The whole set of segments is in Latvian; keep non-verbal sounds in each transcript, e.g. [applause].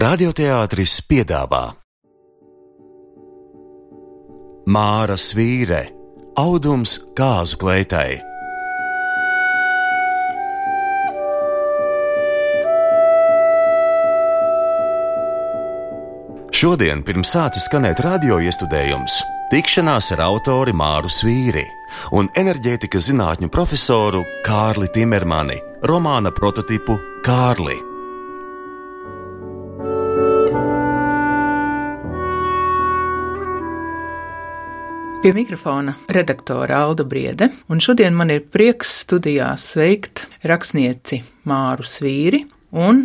Radioteātris piedāvā Māra Svīre - audums kāzu kleitai. Šodien, pirms sācis skanēt radio iestudējums, tikšanās ar autori Māru Svīri un enerģētikas zinātņu profesoru Kārli Timermani romāna prototipu Kārli. Pie mikrofona redaktore Alda Briede, un šodien man ir prieks studijā sveikt rakstnieci Māru Svīri un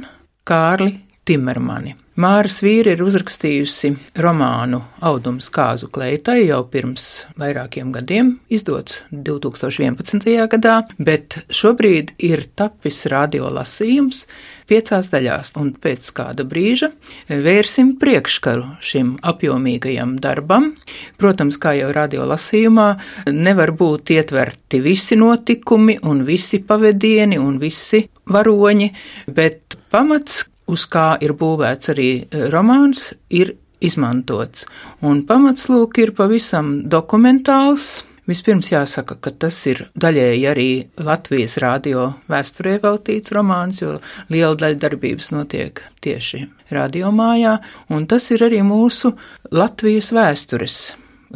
Kārli Timermani. Māra Svīra ir uzrakstījusi romānu Audums kāzu kleitai jau pirms vairākiem gadiem, izdots 2011. gadā, bet šobrīd ir tapis radiolasījums piecās daļās, un pēc kāda brīža vērsim priekškaru šim apjomīgajam darbam. Protams, kā jau radiolasījumā, nevar būt ietverti visi notikumi un visi pavadieni un visi varoņi, bet pamats, uz kā ir būvēts arī e, romāns, ir izmantots. Un pamatslūk ir pavisam dokumentāls. Vispirms jāsaka, ka tas ir daļēji arī Latvijas radio vēsturē veltīts romāns, jo liela daļa darbības notiek tieši radiomājā, un tas ir arī mūsu Latvijas vēstures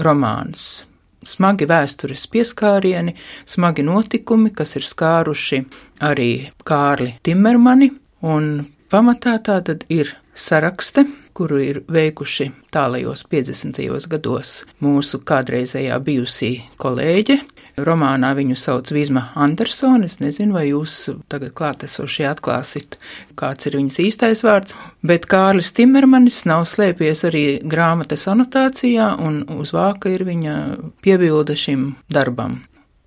romāns. Smagi vēstures pieskārieni, smagi notikumi, kas ir skāruši arī Kārli Timermani, un Pamatā tā tad ir sarakste, kuru ir veikuši tālajos 50. gados mūsu kādreizējā bijusī kolēģe. Romānā viņu sauc Vizma Andersone. Es nezinu, vai jūs tagad klātesošie atklāsit, kāds ir viņas īstais vārds, bet Kārlis Timermanis nav slēpies arī grāmatas anotācijā, un uz vāka ir viņa piebilde šim darbam.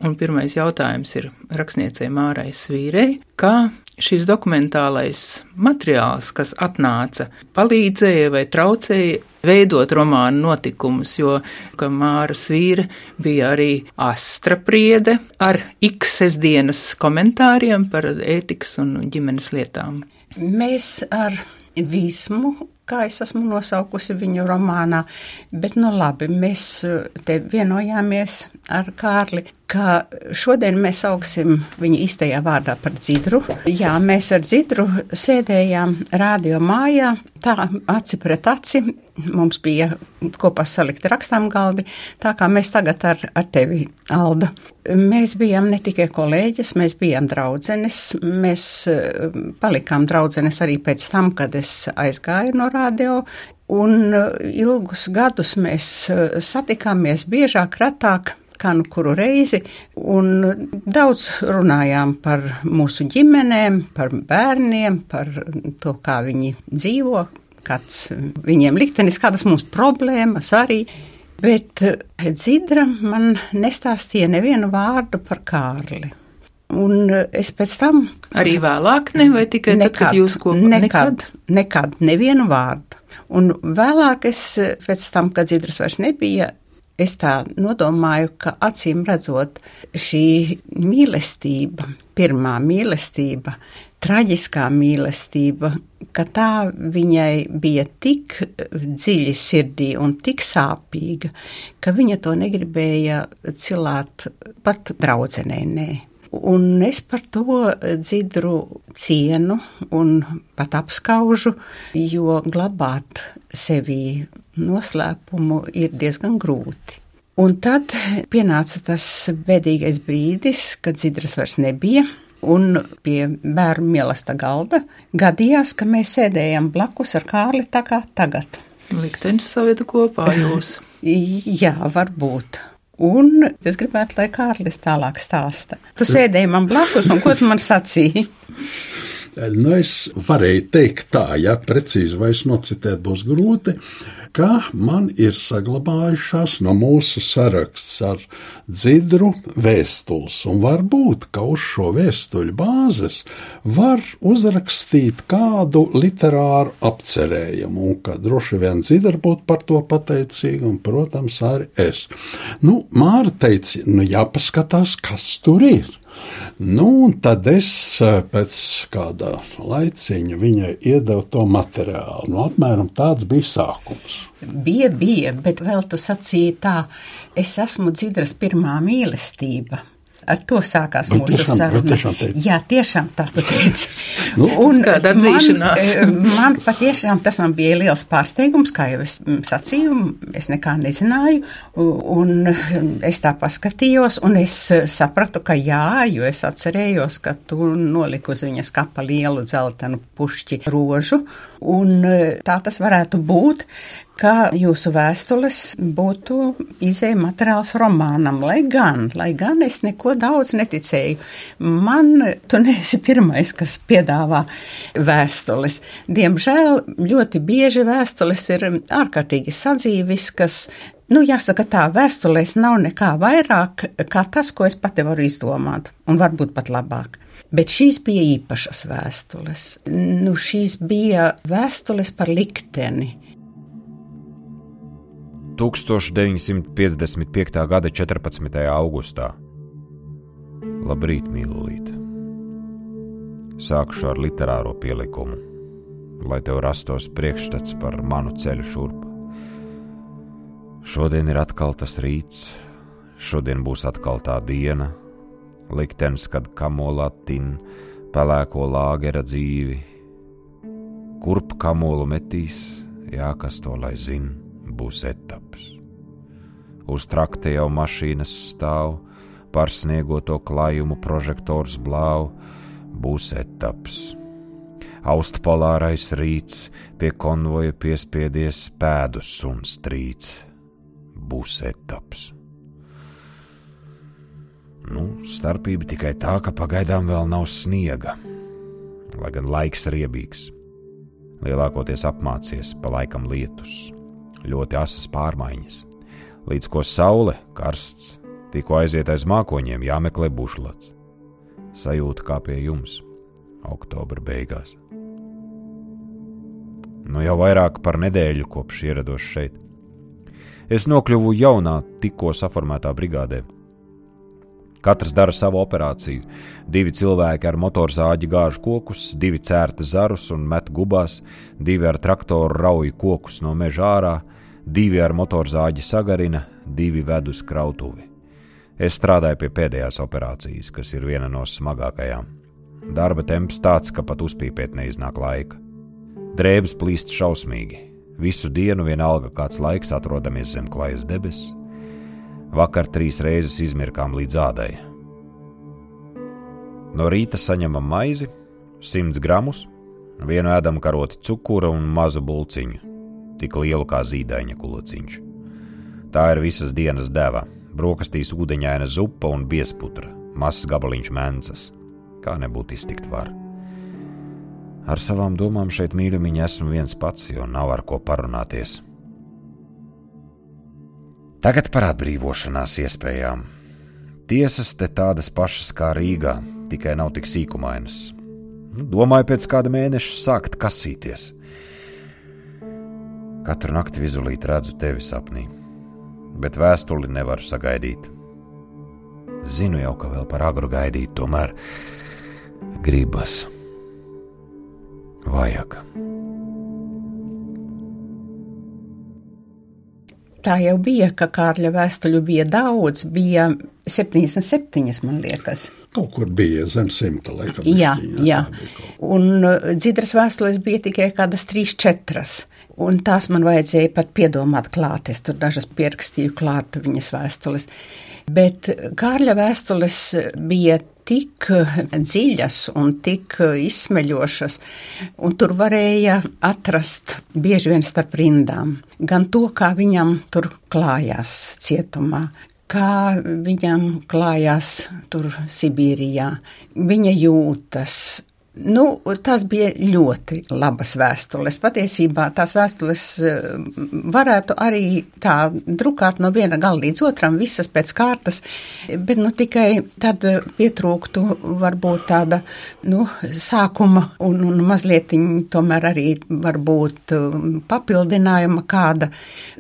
Un pirmais jautājums ir rakstniecei Mārai Svīrei, kā šis dokumentālais materiāls, kas atnāca, palīdzēja vai traucēja veidot romānu notikumus, jo Māra Svīra bija arī astra priede ar iksesdienas komentāriem par ētikas un ģimenes lietām. Mēs ar vismu kā es esmu nosaukusi viņu romānā. Bet, nu labi, mēs te vienojāmies ar Kārli, ka šodien mēs sauksim viņu īstajā vārdā par dzidru. Jā, mēs ar dzidru sēdējām radio mājā, tā aci pret aci. Mums bija kopā salikti rakstām galdi, tā kā mēs tagad ar, ar tevi, Alda. Mēs bijām ne tikai kolēģis, mēs bijām draudzenes. Mēs eh, palikām draudzenes arī pēc tam, kad es aizgāju no radio. Un eh, ilgus gadus mēs eh, satikāmies biežāk, retāk kā nu kuru reizi, un daudz runājām par mūsu ģimenēm, par bērniem, par to, kā viņi dzīvo, kāds viņiem liktenis, kādas mums problēmas arī. Bet Dzidra man nestāstīja nevienu vārdu par Kārli. Un es pēc tam. Arī vēlāk, ne vai tikai nekad, tad, kad jūs kopā? Nekad, nekad, nekad, nevienu vārdu. Un vēlāk es pēc tam, kad Dzidras vairs nebija, es tā nodomāju, ka acīm redzot šī mīlestība, pirmā mīlestība, traģiskā mīlestība, ka tā viņai bija tik dziļi sirdī un tik sāpīga, ka viņa to negribēja cilāt pat draudzenē. Nē. Un es par to dzidru cienu un pat apskaužu, jo glabāt sevī noslēpumu ir diezgan grūti. Un tad pienāca tas bēdīgais brīdis, kad dzidras vairs nebija. Un pie bērnu mīlestības galda gadījās, ka mēs sēdējām blakus ar Kārli tā kā tagad. Liktenis savietu kopā jūs. [laughs] Jā, varbūt. Un es gribētu, lai Kārlis tālāk stāsta. Tu sēdēji man blakus, un ko tu man sacīji? [laughs] Nu, es varēju teikt tā, ja precīzi vairs nocitēt būs grūti, ka man ir saglabājušās no mūsu saraksts ar dzidru vēstules, un varbūt, ka uz šo vēstuļu bāzes var uzrakstīt kādu literāru apcerējumu, un ka droši vien dzidra būtu par to pateicīga, un, protams, arī es. Nu, Māra teica, nu jāpaskatās, kas tur ir. Nu, un tad es eh, pēc kāda laiciņa viņai iedevu to materiālu. Nu, apmēram tāds bija sākums. Bija, bija, bet vēl tu sacīji tā, es esmu dzidras pirmā mīlestība. Ar to sākās Bet mūsu tiešām- saruna. tiešām teici? Jā, tiešām tā tu teici. [laughs] Nu, Kāda atzīšanās. Man, eh, man patiešām tas man bija liels pārsteigums, kā jau es sacīju, es nekā nezināju, un mm, es tā paskatījos, un es eh, sapratu, ka jā, jo es atcerējos, ka tu noliku uz viņas kapa lielu dzeltenu pušķi rožu, un eh, tā tas varētu būt, ka jūsu vēstules būtu izēja materiāls romānam, lai gan, lai gan es neko daudz neticēju. Man, tu neesi pirmais, kas piedāvā vēstules. Diemžēl ļoti bieži vēstules ir ārkārtīgi sadzīviskas. Nu, jāsaka tā, vēstulēs nav nekā vairāk kā tas, ko es pati varu izdomāt, un varbūt pat labāk. Bet šīs bija īpašas vēstules. Nu, šīs bija vēstules par likteni. 1955. gada 14. augustā. Labrīt, mīlulīt! Sākšu ar literāro pielikumu, lai tev rastos priekšstats par manu ceļu šurp. Šodien ir atkal tas rīts, šodien būs atkal tā diena, liktenis, kad kamolā tin pelēko lāgera dzīvi. Kurp kamolu metīs, jā, kas to lai zina būs etaps. Uz trakta jau mašīnas stāv, par sniegoto klājumu prožektors blāv, būs etaps. Austpolārais rīts pie konvoja piespiedies pēdus un strīds. Būs etaps. Nu, starpība tikai tā, ka pagaidām vēl nav sniega, lai gan laiks riebīgs. Lielākoties apmācies, pa laikam lietus, ļoti asas pārmaiņas. Līdz ko saule, karsts, tikko aiziet aiz mākoņiem, jāmeklē bušlats. Sajūta kā pie jums, oktobra beigās. Nu jau vairāk par nedēļu kopš ierados šeit. Es nokļuvu jaunā, tikko saformētā brigādē. Katrs dara savu operāciju. Divi cilvēki ar motorzāģi gāž kokus, divi cērta zarus un met gubās, divi ar traktoru rauj kokus no meža ārā, divi ar motorzāģi sagarina, divi ved uz krautuvi. Es strādāju pie pēdējās operācijas, kas ir viena no smagākajām. Darba temps tāds, ka pat uzpīpēt neiznāk laika. Drēbes plīst šausmīgi. Visu dienu vienalga kāds laiks atrodamies zem klajas debesis. Vakar trīs reizes izmirkām līdz ādai. No rīta saņemam maizi, 100 gramus, vienu ēdam karoti cukura un mazu bulciņu, tik lielu kā zīdaiņa kulociņš. Tā ir visas dienas deva. Brokastīs ūdeņaina zupa un biesputra, mazs gabaliņš mēncas. Kā nebūtu iztikt var. Ar savām domām šeit mīļumiņā esmu viens pats, jo nav ar ko parunāties. Tagad par atbrīvošanās iespējām. Tiesas te tādas pašas kā Rīgā, tikai nav tik sīkumainas. Nu, domāju, pēc kāda mēneša sākt kasīties. Katru nakti vizulīt redzu tevi sapnī, bet vēstuli nevaru sagaidīt. Zinu jau, ka vēl par agru gaidīt, tomēr gribas. Vajag. Tā jau bija, ka Kārļa vēstuļu bija daudz, bija 77, man liekas. Kaut kur bija zem simta, laikam. Jā, bišķiņā, jā. Un uh, dzidras vēstules bija tikai kādas trīs, četras. Un tās man vajadzēja pat piedomāt klāt. Es tur dažas pierakstīju klāt viņas vēstules. Bet Kārļa vēstules bija tik uh, dziļas un tik uh, izsmeļošas, un tur varēja atrast bieži vien starp rindām gan to, kā viņam tur klājās cietumā, kā viņam klājās tur Sibīrijā, viņa jūtas. Nu, tās bija ļoti labas vēstules. Patiesībā tās vēstules eh, varētu arī tā drukāt no viena gala līdz otram, visas pēc kārtas, bet nu tikai tad pietrūktu varbūt tāda, nu, sākuma un, un mazliet tomēr arī varbūt um, papildinājuma kāda,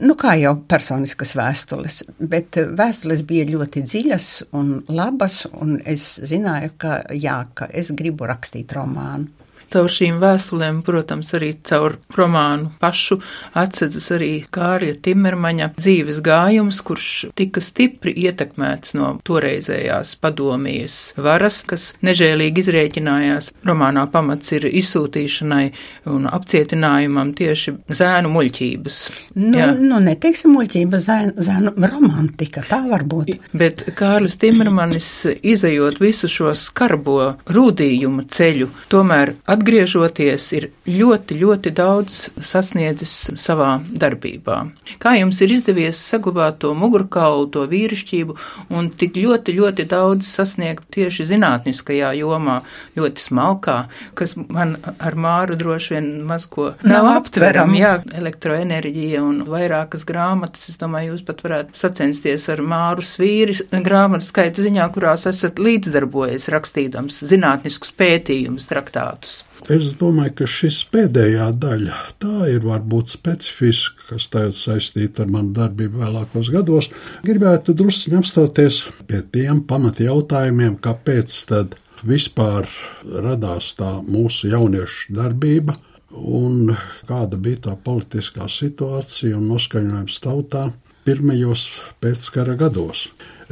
nu, kā jau personiskas vēstules, bet vēstules bija ļoti dziļas un labas, un es zināju, ka jā, ka es gribu rakstīt romānu romānu. Caur šīm vēstulēm, protams, arī caur romānu pašu atsedzas arī Kārļa Timermaņa dzīves gājums, kurš tika stipri ietekmēts no toreizējās padomijas varas, kas nežēlīgi izrēķinājās. Romānā pamats ir izsūtīšanai un apcietinājumam tieši zēnu muļķības. Nu, Jā. nu neteiksim muļķība, zēnu, zēnu romantika, tā var būt. Bet Kārlis Timermanis, izējot visu šo skarbo rūdījumu ceļu, tomēr atgādājot atgriežoties, ir ļoti, ļoti daudz sasniedzis savā darbībā. Kā jums ir izdevies saglabāt to mugurkaulu, to vīrišķību un tik ļoti, ļoti daudz sasniegt tieši zinātniskajā jomā, ļoti smalkā, kas man ar māru droši vien maz ko nav, nav aptveram. Jā, elektroenerģija un vairākas grāmatas. Es domāju, jūs pat varētu sacensties ar māru svīri grāmatu skaita ziņā, kurās esat līdzdarbojies rakstīdams zinātniskus pētījumus, traktātus. Es domāju, ka šis pēdējā daļa tā ir varbūt specifiska, kas tagad saistīta ar manu darbību vēlākos gados. Gribētu druskuļi apstāties pie tiem pamata jautājumiem, kāpēc tad vispār radās tā mūsu jauniešu darbība un kāda bija tā politiskā situācija un noskaņojums tautā pirmajos pēckara gados.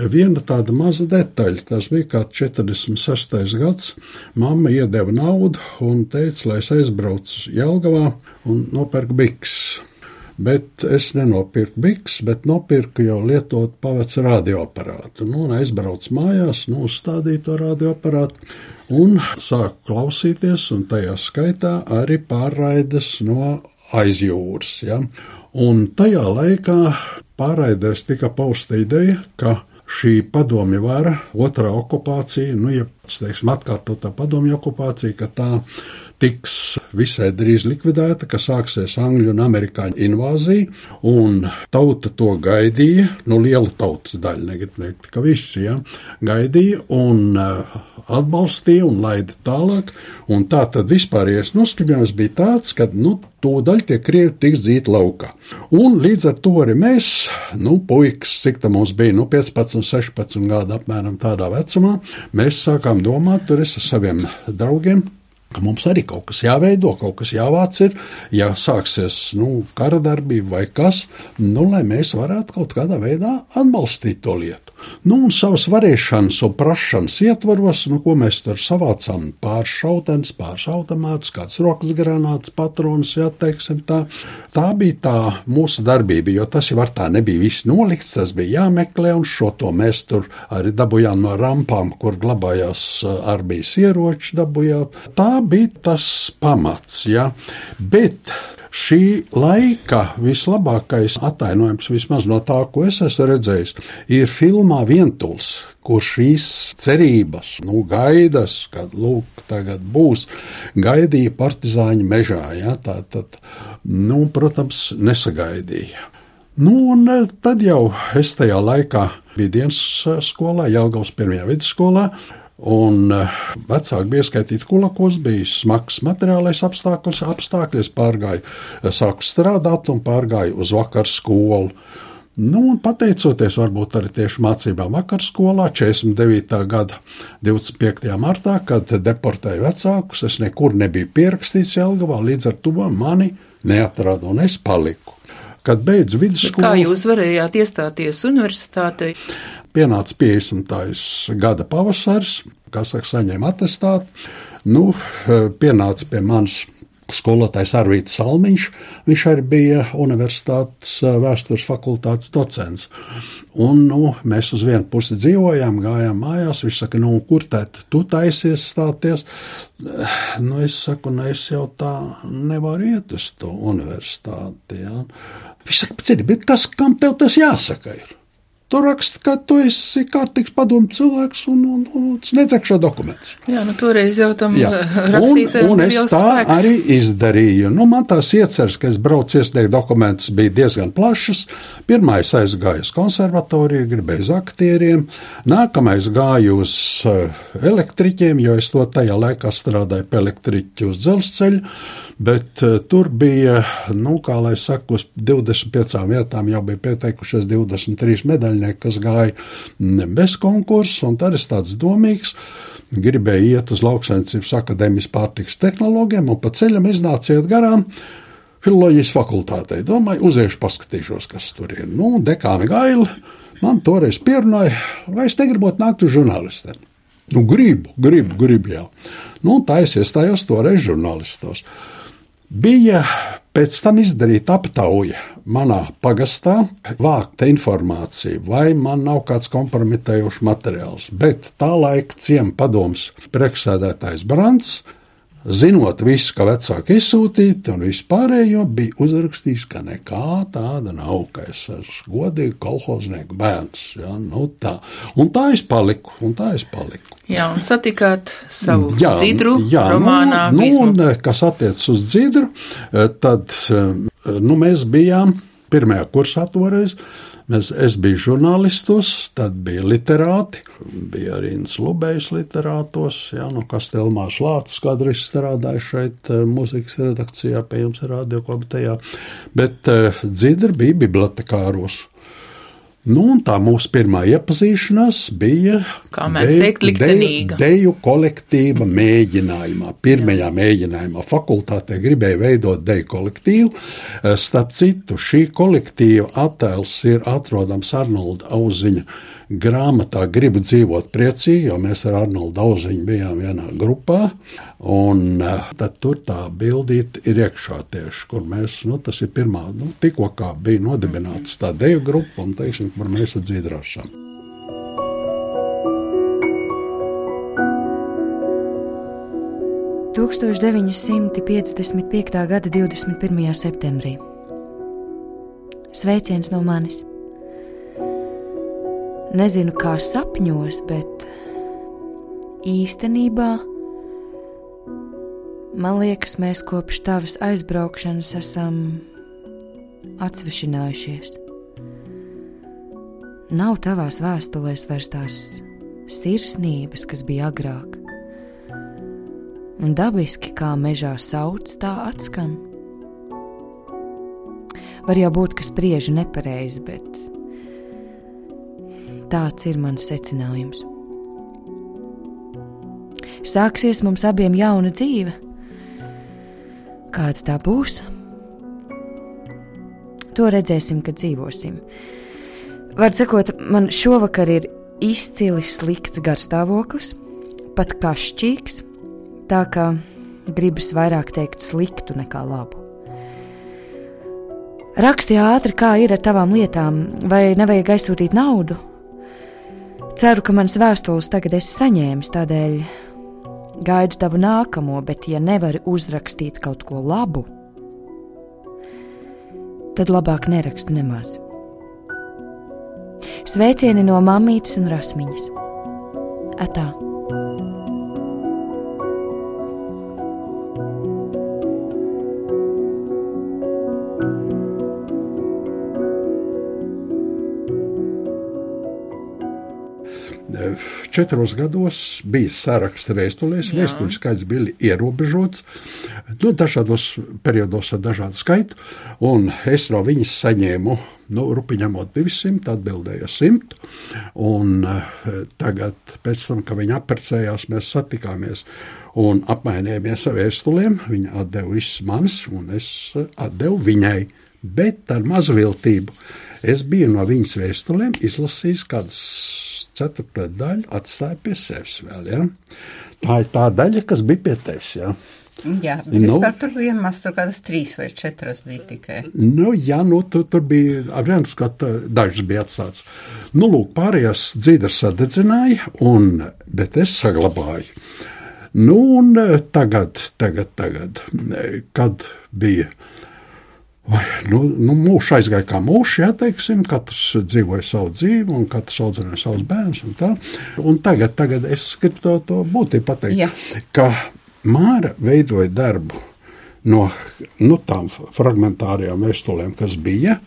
Viena tāda maza detaļa, tas bija kā 46. gads. Mamma iedeva naudu un teica, lai es aizbraucu Jelgavā un nopērku biks. Bet es nenopirku biks, bet nopirku jau lietotu pavecu radioaparātu. Nu, un aizbraucu mājās, nu, uzstādīju to radioaparātu un sāku klausīties, un tajā skaitā arī pārraides no aizjūras. Ja? Un tajā laikā pārraidēs tika pausta ideja, ka šī padomju vara, otrā okupācija, nu, ja teiksim, atkārtotā padomju okupācija, ka tā tiks visai drīz likvidēta, ka sāksies angļu un amerikāņu invāzija, un tauta to gaidīja, nu, liela tautas daļa, negribu teikt, ka visi, ja, gaidīja un uh, atbalstīja un laida tālāk, un tā tad vispārējais noskaņojums bija tāds, ka, nu, tūdaļ tie krievi tiks dzīt laukā. Un līdz ar to arī mēs, nu, puikas, cik tā mums bija, nu, 15, 16 gadu apmēram tādā vecumā, mēs sākām domāt tur es ar saviem draugiem, ka mums arī kaut kas jāveido, kaut kas jāvāc ir, ja sāksies nu, kara darbība vai kas, nu, lai mēs varētu kaut kādā veidā atbalstīt to lietu. Nu, un savas varēšanas un prašanas ietvaros, nu, ko mēs tur savācām, pāris automātus, kāds rokas granāts, patrons, jā, teiksim tā. Tā bija tā mūsu darbība, jo tas jau ar tā nebija viss nolikts, tas bija jāmeklē, un šo to mēs tur arī dabujām no rampām, kur glabājās arbijas ieroči dabujām. Tā bija tas pamats, jā. Bet Šī laika vislabākais atainojums, vismaz no tā, ko es esmu redzējis, ir filmā Vientuls, kur šīs cerības, nu, gaidas, kad lūk, tagad būs, gaidīja partizāņu mežā. Ja, tā tad, nu, protams, nesagaidīja. Nu, un eh, tad jau es tajā laikā biju dienas skolā, Jālgaus pirmajā vidusskolā, Un eh, vecāki bija ieskaitīti kulakos, bija smags materiālais apstākļus, apstākļi. Es pārgāju, eh, sāku strādāt un pārgāju uz vakaru skolu. Nu, un pateicoties varbūt arī tieši mācībām vakar skolā, 49. gada 25. martā, kad deportēju vecākus, es nekur nebiju pierakstīts Jelgavā, līdz ar to mani neatrada un es paliku. Kad beidzu vidusskolu. Kā jūs varējāt iestāties universitātei? Pienāca 50. gada pavasars, kā saka, saņēma atestātu. Nu, pienāca pie manis skolotājs Arvīts Salmiņš, viņš arī bija universitātes vēstures fakultātes docents. Un, nu, mēs uz vienu pusi dzīvojām, gājām mājās, viņš saka, nu, kur tēt, tu taisies stāties? Nu, es saku, nu, es jau tā nevaru iet uz to universitāti, ja. Viņš saka, bet, bet kas, kam tev tas jāsaka ir? Tu raksti, ka tu esi kārtīgs padomu cilvēks un, un, un, un nedzekšo dokumentus. Jā, nu toreiz jau tam Jā. rakstītājiem Un, un es tā spēks. arī izdarīju. Nu, man tās ieceras, ka es braucu iesniegt dokumentus, bija diezgan plašas. Pirmais aizgāju uz konservatoriju, gribēju uz aktieriem. Nākamais gāju uz eh, elektriķiem, jo es to tajā laikā strādāju pie elektriķu uz dzelzceļa. Bet uh, tur bija, nu, kā lai saka, uz 25 vietām jau bija pieteikušies 23 medaļnieki, kas gāja bez konkursa, un tad es tāds domīgs gribēju iet uz lauksaimniecības akadēmijas pārtiks tehnoloģiem, un pa ceļam iznāciet garām. Filoloģijas fakultātei. Domāju, uziešu, paskatīšos, kas tur ir. Nu, dekāni gaili man toreiz pierunāja, vai es negribot nākt uz žurnālistiem. Nu, gribu, gribu, gribu jau. Nu, tā es iestājos toreiz žurnālistos. Bija pēc tam izdarīta aptauja manā pagastā, vākta informācija, vai man nav kāds kompromitējošs materiāls. Bet tā laika ciema padoms priekšsēdētājs Brants, zinot visu, ka vecāki izsūtīti un vispārējo, bija uzrakstījis, ka nekā tāda nav, ka es esmu godīgi kolhoznieku bērns. Ja, nu tā. Un tā es paliku, un tā es paliku. Jā, un satikāt savu dzidru jā, romānā. Nu, nu, un, eh, kas attiecas uz dzidru, eh, tad eh, nu, mēs bijām pirmajā kursā toreiz. Mēs, es biju žurnālistos, tad bija literāti, bija arī Slubējs literātos, jā, nu, kas Telmās Lācis kādreiz strādāja šeit eh, muzikas redakcijā, pie jums radio komitejā, bet uh, dzidra bija bibliotekāros. Nu, tā mūsu pirmā iepazīšanās bija Kā mēs teikt, liktenīga. deju kolektīva mēģinājumā. Pirmajā mēģinājumā fakultātē gribēja veidot deju kolektīvu. Eh, Starp citu, šī kolektīva attēls ir atrodams Arnolda Auziņa grāmatā Gribu dzīvot priecīgi, jo mēs ar Arnoldu Auziņu bijām vienā grupā. Un eh, tad tur tā bildīte ir iekšā tieši, kur mēs, nu, tas ir pirmā, nu, tikko kā bija nodibināts tā deju grupa, un, teiksim, kur mēs ar dzīdrošam. - 1955. gada 21. septembrī. Sveiciens no manis. Nezinu, kā sapņos, bet īstenībā man liekas, mēs kopš tavas aizbraukšanas esam atsvešinājušies. Nav tavās vēstulēs vairs tās sirsnības, kas bija agrāk un dabiski kā mežā sauc, tā atskan. Var jau būt, ka spriežu nepareizi, bet tāds ir mans secinājums. Sāksies mums abiem jauna dzīve. Kāda tā būs? To redzēsim, kad dzīvosim. Var sakot, man šovakar ir izcili slikts garstāvoklis, pat kašķīgs tā ka gribas vairāk teikt sliktu nekā labu. Raksti ātri, kā ir ar tavām lietām, vai nevajag aizsūtīt naudu. Ceru, ka manas vēstules tagad esi saņēmis, tādēļ gaidu tavu nākamo, bet, ja nevari uzrakstīt kaut ko labu, tad labāk neraksti nemaz. Sveicieni no mammītes un rasmiņas. Atā! Četros gados bija saraksta vēstulēs. Vēstuļu skaits bija ierobežots, nu, dažādos periodos ar dažādu skaitu. Un es no viņas saņēmu, nu, rupiņamot 200, atbildēju 100. Un uh, tagad, pēc tam, kad viņa apprecējās, mēs satikāmies un apmainījāmies ar vēstulēm. Viņa atdeva visas manas, un es atdevu viņai. Bet ar mazu viltību es biju no viņas vēstulēm izlasījis kādas ceturto daļu atstāja pie sevis vēl. Ja? Tā ir tā daļa, kas bija pie tevis. Ja? Jā, Nu. tur bija maz, tur kādas trīs vai četras bija tikai. Nu, jā, nu, tur, tur bija apmēram dažas bija atstātas. Nu, lūk, pārējās dzīves sadedzināja, un, bet es saglabāju. Nu, un tagad, tagad, tagad, kad bija Vai, nu, nu, mūžs aizgāja kā mūžs, jā, teiksim, katrs dzīvoja savu dzīvi, un katrs audzināja savus bērnus. Un tā. un tagad, tagad es gribu to, to būtību pateikt, Jā. ka Māra veidoja darbu no nu, tām fragmentārajām vēstulēm, kas bija.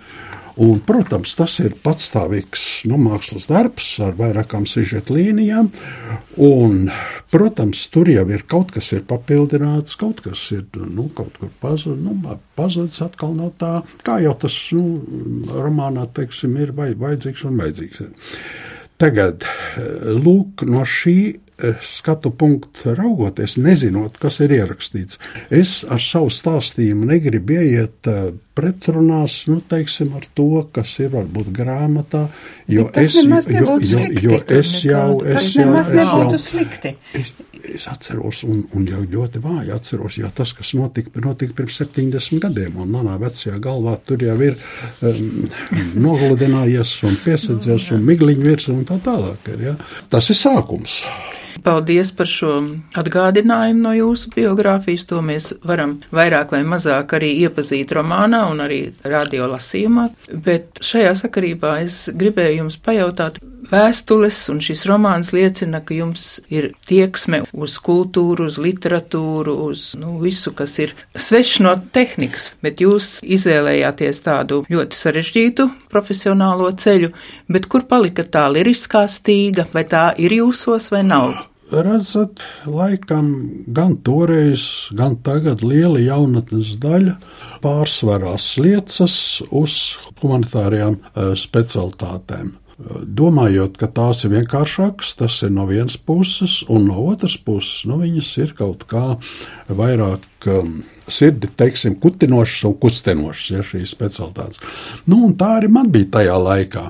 Un, protams, tas ir patstāvīgs nu, mākslas darbs ar vairākām sižeta līnijām. Un, protams, tur jau ir kaut kas ir papildināts, kaut kas ir nu, kaut kur pazudis. Nu, pazudis atkal no tā, kā jau tas nu, romānā teiksim, ir vajadzīgs un vajadzīgs. Tagad, lūk, no šī skatu punkta raugoties, nezinot, kas ir ierakstīts, es ar savu stāstījumu negribu ieiet eh, pretrunās, nu, teiksim, ar to, kas ir varbūt grāmatā, jo es, jo, jo, jo es jau, es jau, es jau, slikti. Es, es atceros, un, un jau ļoti vāji atceros, jo tas, kas notika, notika pirms 70 gadiem, un manā vecajā galvā tur jau ir um, nogludinājies un piesadzies un migliņu virs un tā tālāk. Ir, ja? Tas ir sākums. Paldies par šo atgādinājumu no jūsu biogrāfijas. To mēs varam vairāk vai mazāk arī iepazīt romānā un arī radio lasījumā. Bet šajā sakarībā es gribēju jums pajautāt, vēstules un šis romāns liecina, ka jums ir tieksme uz kultūru, uz literatūru, uz nu, visu, kas ir svešs no tehnikas. Bet jūs izvēlējāties tādu ļoti sarežģītu profesionālo ceļu, bet kur palika tā liriskā stīga, vai tā ir jūsos vai nav? Redzat, laikam gan toreiz, gan tagad liela jaunatnes daļa pārsvarās liecas uz humanitārajām eh, specialitātēm. Domājot, ka tās ir vienkāršākas, tas ir no vienas puses, un no otras puses, nu, viņas ir kaut kā vairāk um, sirdi, teiksim, kutinošas un kustinošas, ja šīs specialitātes. Nu, tā arī man bija tajā laikā.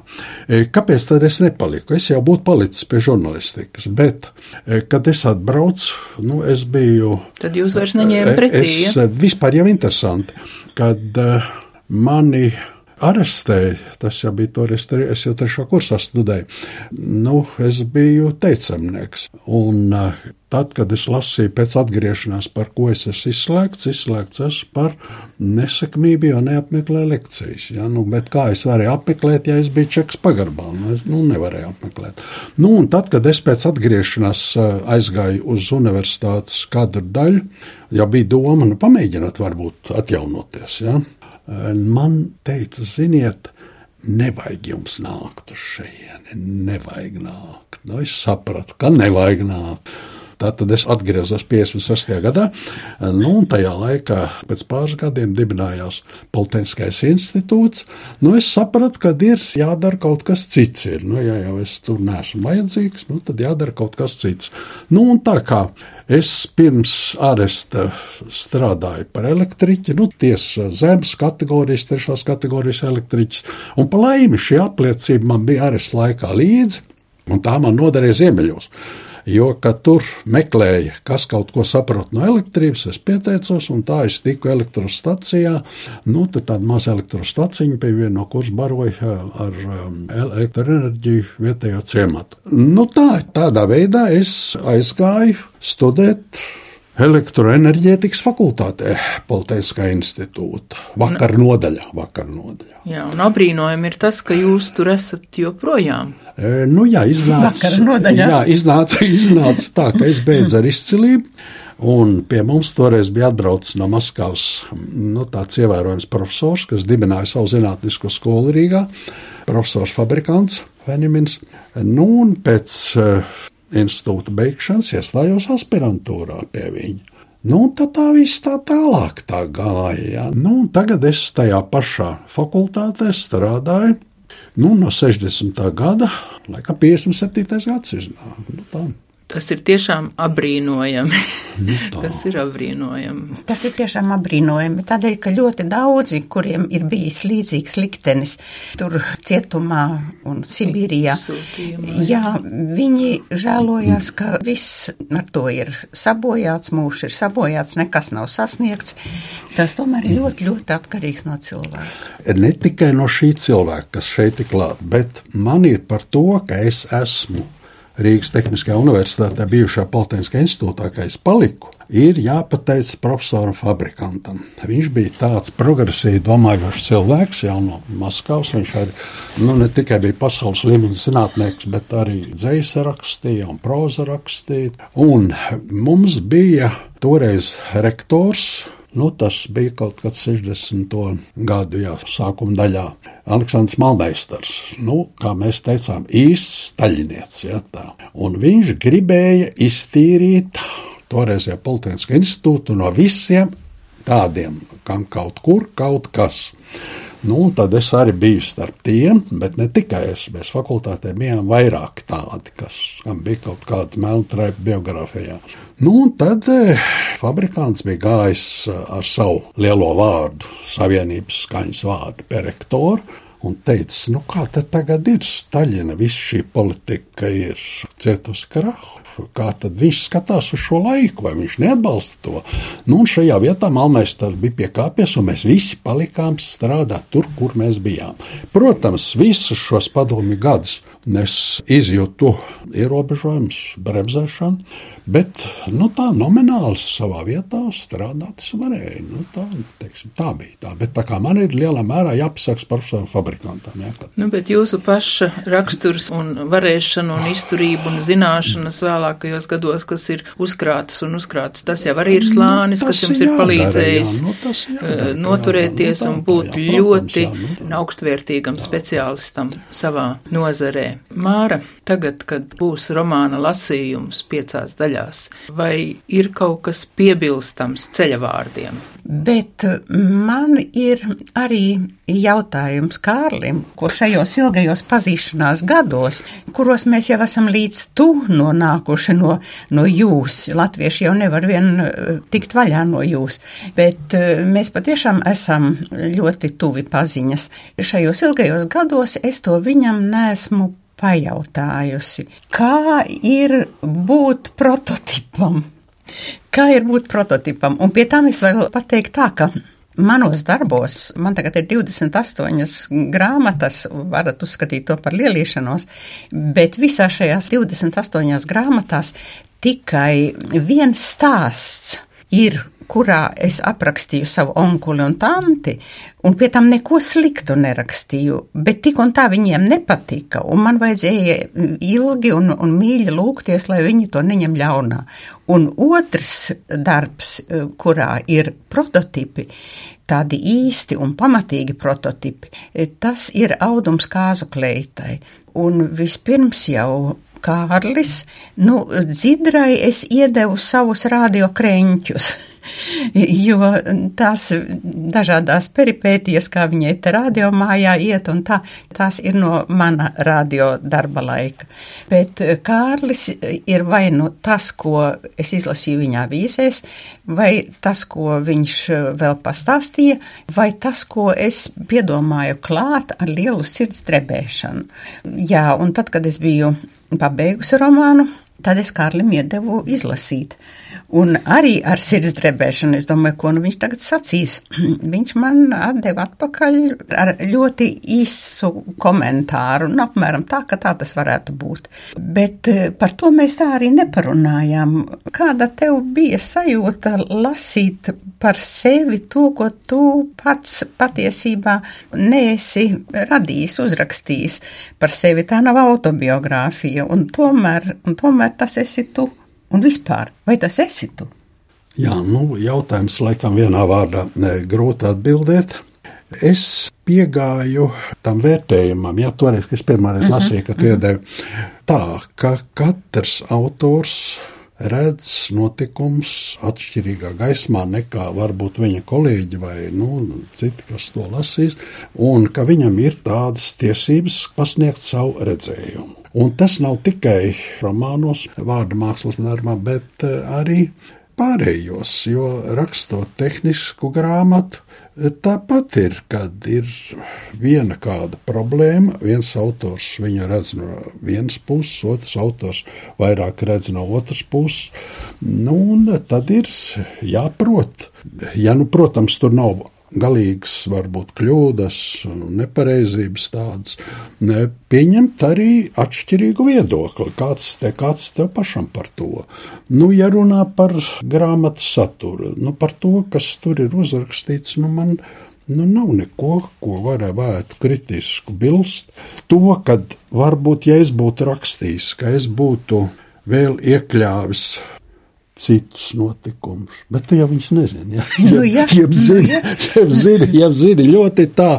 E, Kāpēc tad es nepaliku? Es jau būtu palicis pie žurnālistikas, bet, e, kad es atbraucu, nu, es biju. Tad jūs vairs neņēmat pretī. Es Ja? vispār jau interesanti, kad uh, mani arestēja, tas jau bija toreiz, es jau trešā kursā studēju. Nu, es biju teicamnieks. Un uh, tad, kad es lasīju pēc atgriešanās, par ko es esmu izslēgts, izslēgts esmu par nesekmību, jo neapmeklēju lekcijas. Ja? Nu, bet kā es varēju apmeklēt, ja es biju čeks pagarbā? Nu, es nu, nevarēju apmeklēt. Nu, un tad, kad es pēc atgriešanās uh, aizgāju uz universitātes kadru daļu, jau bija doma, nu, pamēģināt varbūt atjaunoties. Ja? Man teica, ziniet, nevajag jums nākt uz šejieni, nevajag nākt. Nu, es sapratu, ka nevajag nākt. Tātad es atgriezos 56. gadā, nu, un tajā laikā, pēc pāris gadiem, dibinājās Politehniskais institūts. Nu, es sapratu, ka ir jādara kaut kas cits. Ir. Nu, ja jau es tur neesmu vajadzīgs, nu, tad jādara kaut kas cits. Nu, un tā kā es pirms aresta strādāju par elektriķi, nu, tiesa zemes kategorijas, trešās kategorijas elektriķis, un pa laimi šī apliecība man bija aresta laikā līdzi, un tā man noderēja ziemeļos. Jo, kad tur meklēja, kas kaut ko saprot no elektrības, es pieteicos, un tā es tiku elektrostacijā. Nu, tur tāda maza elektrostacija pie viena no kuras baroja ar um, elektroenerģiju vietējā ciemata. Nu, tā, tādā veidā es aizgāju studēt elektroenerģētikas fakultātē, Politētiskā institūta. Vakar nodaļā, vakar nodaļā. Jā, un apbrīnojami ir tas, ka jūs tur esat joprojām. E, Nu, jā, iznāca, jā, iznāca, iznāca tā, ka es beidzu ar izcilību. Un pie mums toreiz bija atbraucis no Maskavas nu, tāds ievērojams profesors, kas dibināja savu zinātnisko skolu Rīgā, profesors fabrikants Venimins. Nu, un pēc uh, institūta beigšanas iestājos aspirantūrā pie viņa. Nu, tad tā viss tā tālāk tā gāja. Ja. Nu, tagad es tajā pašā fakultātē strādāju. Nu, no 60. gada, laikam 57. gads iznāk. Nu, tā. [laughs] Tas ir tiešām apbrīnojami. Nu. Tas ir apbrīnojami. Tas ir tiešām apbrīnojami. Tādēļ, ka ļoti daudzi, kuriem ir bijis līdzīgs liktenis tur cietumā un Sibīrijā, jā. viņi žēlojās, ka viss ar to ir sabojāts, mūžs ir sabojāts, nekas nav sasniegts. Tas tomēr ir ļoti, ļoti atkarīgs no cilvēka. Ne tikai no šī cilvēka, kas šeit ir klāts, bet man ir par to, ka es esmu Rīgas Tehniskajā universitātē, bijušā Poltēnska institūtā, kā es paliku, ir jāpateic profesoram fabrikantam. Viņš bija tāds progresīvi domājošs cilvēks jau no Maskavas. Viņš arī nu, ne tikai bija pasaules līmeņa zinātnieks, bet arī dzējas rakstīja un proza rakstīja. Un mums bija toreiz rektors Nu, tas bija kaut kāds 60. gadu jā, sākuma daļā. Aleksandrs Malmeisters, nu, kā mēs teicām, īsts taļinieks. Ja, tā. un viņš gribēja iztīrīt toreizējā Politiskā institūta no visiem tādiem, kam kaut kur kaut kas. Nu, tad es arī biju starp tiem, bet ne tikai es. Mēs fakultātē bijām vairāk tādi, kas bija kaut kāda melntraipa biogrāfijā. Nu, tad eh, fabrikants bija gājis eh, ar savu lielo vārdu, savienības skaņas vārdu, perektoru, un teica, nu kā tad tagad ir Staļina, viss šī politika ir cietusi krahu kā tad viņš skatās uz šo laiku, vai viņš neatbalsta to. Nu, šajā vietā Malmēsters bija piekāpies, un mēs visi palikām strādāt tur, kur mēs bijām. Protams, visus šos padomju gadus es izjūtu ierobežojumus, bremzēšanu, Bet nu, tā nomināli savā vietā strādāt es varēju. Nu, tā, teiksim, tā bija tā. Bet tā kā man ir lielā mērā jāpasaka par saviem fabrikantam. Jā, kad... nu, bet jūsu paša raksturs un varēšana un izturība un zināšanas vēlākajos gados, kas ir uzkrātas un uzkrātas, tas jau arī ir nu, slānis, nu, kas jums ir palīdzējis jā, nu, jādara, eh, noturēties jā, nu, tā, un būt jā, ļoti jā, nu, tā. augstvērtīgam speciālistam savā nozarē. Māra, tagad, kad būs romāna lasījums piecās daļās, daļās, vai ir kaut kas piebilstams ceļavārdiem? Bet man ir arī jautājums Kārlim, ko šajos ilgajos pazīšanās gados, kuros mēs jau esam līdz tu nonākuši no, no jūs. Latvieši jau nevar vien eh, tikt vaļā no jūs, bet eh, mēs patiešām esam ļoti tuvi paziņas. Šajos ilgajos gados es to viņam nesmu pajautājusi, kā ir būt prototipam. Kā ir būt prototipam? Un pie tam es vēl pateiktu tā, ka Manos darbos, man tagad ir 28 grāmatas, varat uzskatīt to par lielīšanos, bet visā šajās 28 grāmatās tikai viens stāsts ir kurā es aprakstīju savu onkuli un tanti, un pie tam neko sliktu nerakstīju, bet tik un tā viņiem nepatika, un man vajadzēja ilgi un, un mīļi lūgties, lai viņi to neņem ļaunā. Un otrs darbs, kurā ir prototipi, tādi īsti un pamatīgi prototipi, tas ir audums kāzu kleitai. Un vispirms jau Kārlis, nu, dzidrai es iedevu savus radiokreņķus. [laughs] [laughs] jo tās dažādās peripētijas, kā viņai te radio mājā iet, un tā, tās ir no mana radio darba laika. Bet eh, Kārlis ir vai nu tas, ko es izlasīju viņa avīzēs, vai tas, ko viņš eh, vēl pastāstīja, vai tas, ko es piedomāju klāt ar lielu sirds drebēšanu. Jā, un tad, kad es biju pabeigusi romānu, tad es Kārlim iedevu izlasīt. Un arī ar sirds drebēšanu, es domāju, ko nu viņš tagad sacīs. [clears throat] viņš man atdeva atpakaļ ar ļoti īsu komentāru, un apmēram tā, ka tā tas varētu būt. Bet eh, par to mēs tā arī neparunājām. Kāda tev bija sajūta lasīt par sevi to, ko tu pats patiesībā neesi radījis, uzrakstījis par sevi? Tā nav autobiogrāfija, un tomēr, un tomēr tas esi tu. Un vispār, vai tas esi tu? Jā, nu, jautājums laikam vienā vārdā grūti atbildēt. Es piegāju tam vērtējumam, ja toreiz, kad es pirmoreiz mhm, lasīju, ka tu mhm. iedevi tā, ka katrs autors redz notikums atšķirīgā gaismā nekā varbūt viņa kolēģi vai nu, citi, kas to lasīs, un ka viņam ir tādas tiesības pasniegt savu redzējumu. Un tas nav tikai romānos, vārdu mākslas darbā, bet eh, arī pārējos, jo rakstot tehnisku grāmatu, tāpat ir, kad ir viena kāda problēma, viens autors viņu redz no vienas puses, otrs autors vairāk redz no otras puses, nu, un tad ir jāprot. Ja, nu, protams, tur nav galīgas, varbūt kļūdas, nepareizības tādas, ne, pieņemt arī atšķirīgu viedokli. Kāds te, kāds tev pašam par to? Nu, ja runā par grāmatas saturu, nu, par to, kas tur ir uzrakstīts, nu, man nu, nav neko, ko varētu kritisku bilst. To, kad varbūt, ja es būtu rakstījis, ka es būtu vēl iekļāvis citus notikumus. Bet tu jau viņus nezini. Ja? Nu, ja. Jeb zini, [laughs] jeb zini, jeb zini ļoti tā,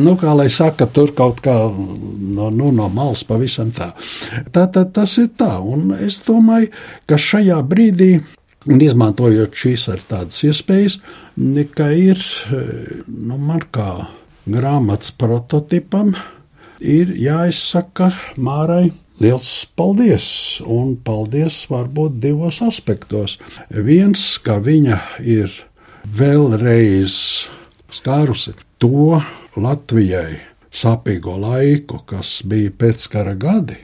nu, kā lai saka, tur kaut kā no, nu, no malas pavisam tā. Tā, tā. Tas ir tā, un es domāju, ka šajā brīdī. Un izmantojot šīs ar tādas iespējas, ka ir, nu, man kā grāmatas prototipam, ir jāizsaka Mārai Liels paldies! Un paldies varbūt divos aspektos. Viens, ka viņa ir vēlreiz skārusi to Latvijai sāpīgo laiku, kas bija pēckara gadi,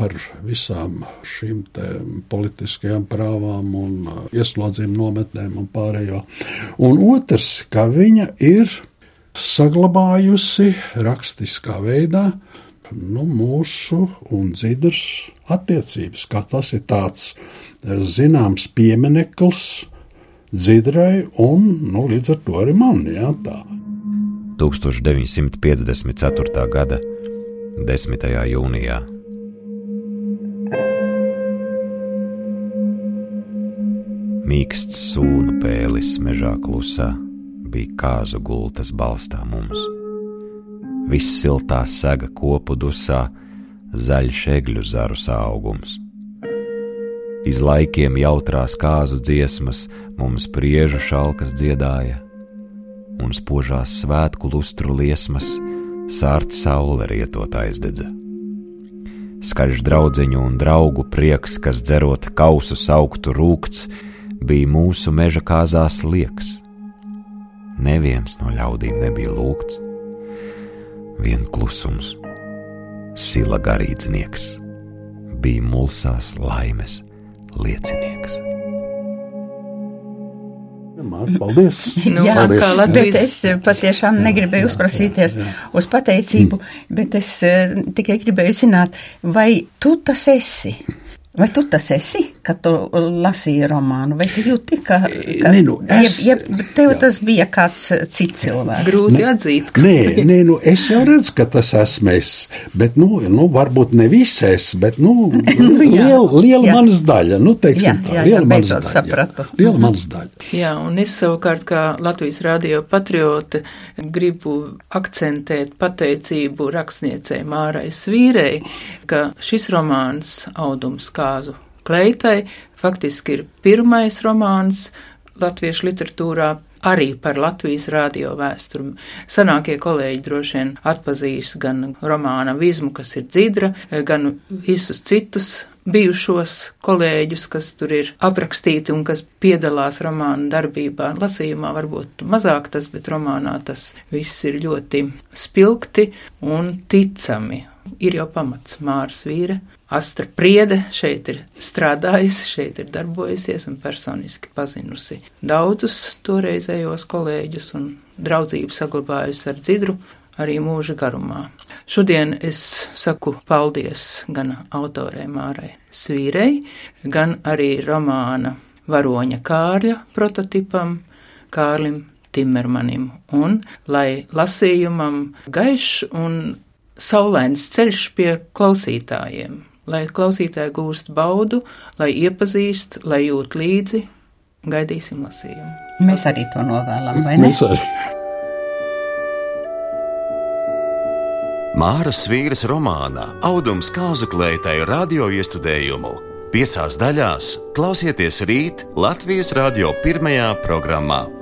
ar visām šīm politiskajām prāvām un uh, ieslodzījumu nometnēm un pārējo. Un otrs, ka viņa ir saglabājusi rakstiskā veidā nu, mūsu un dzidras attiecības, kā tas ir tāds eh, zināms piemineklis dzidrai un nu, līdz ar to arī man. Jā, tā. 1954. gada 10. jūnijā. Mīksts sūnu pēlis mežā klusā bija kāzu gultas balstā mums viss siltā sega kopu dusā, zaļš egļu zarus augums. Iz laikiem jautrās kāzu dziesmas mums priežu šalkas dziedāja, un spožās svētku lustru liesmas sārt saule rietot aizdedza. Skaļš draudziņu un draugu prieks, kas dzerot kausu sauktu rūkts, bija mūsu meža kāzās lieks. Neviens no ļaudīm nebija lūgts vien klusums. Sila garīdznieks bija mulsās laimes liecinieks. Paldies! [laughs] Nu, jā, paldies. kā Latvijas. Es patiešām negribēju uzprasīties jā, jā, jā. uz pateicību, bet es uh, tikai gribēju zināt, vai tu tas esi? Vai tu tas esi, kad tu lasīji romānu, vai tu jūti, ka, ka nē, nu, es, ja, ja tev jā. tas bija kāds cits cilvēks? Grūti nē, atzīt. Ka... Nē, nē, nu, es jau redzu, ka tas esmu es, bet, nu, nu varbūt ne visais, bet, nu, [laughs] nu liela, liela jā. manas daļa, nu, teiksim jā, tā, jā, liela jā, manas daļa. Sapratu. Jā, liela manas daļa. Jā, un es savukārt kā Latvijas radio patriote gribu akcentēt pateicību rakstniecei Mārai Svīrei, ka šis romāns audums kā Kāzu kleitai faktiski ir pirmais romāns latviešu literatūrā arī par Latvijas radio vēsturi. Sanākie kolēģi droši vien atpazīs gan romāna Vizmu, kas ir dzidra, gan visus citus bijušos kolēģus, kas tur ir aprakstīti un kas piedalās romāna darbībā. Lasījumā varbūt mazāk tas, bet romānā tas viss ir ļoti spilgti un ticami. Ir jau pamats Māras vīra Astra Priede šeit ir strādājusi, šeit ir darbojusies un personiski pazinusi daudzus toreizējos kolēģus un draudzību saglabājusi ar dzidru arī mūža garumā. Šodien es saku paldies gan autorē Mārai Svīrei, gan arī romāna Varoņa Kārļa prototipam Kārlim Timermanim, un lai lasījumam gaišs un saulains ceļš pie klausītājiem, lai klausītāji gūst baudu, lai iepazīst, lai jūt līdzi. Gaidīsim lasījumu. Mēs arī to novēlam, vai ne? Mēs arī. Māras vīras romāna Audums Kāzuklētai radio iestudējumu piecās daļās klausieties rīt Latvijas radio pirmajā programmā.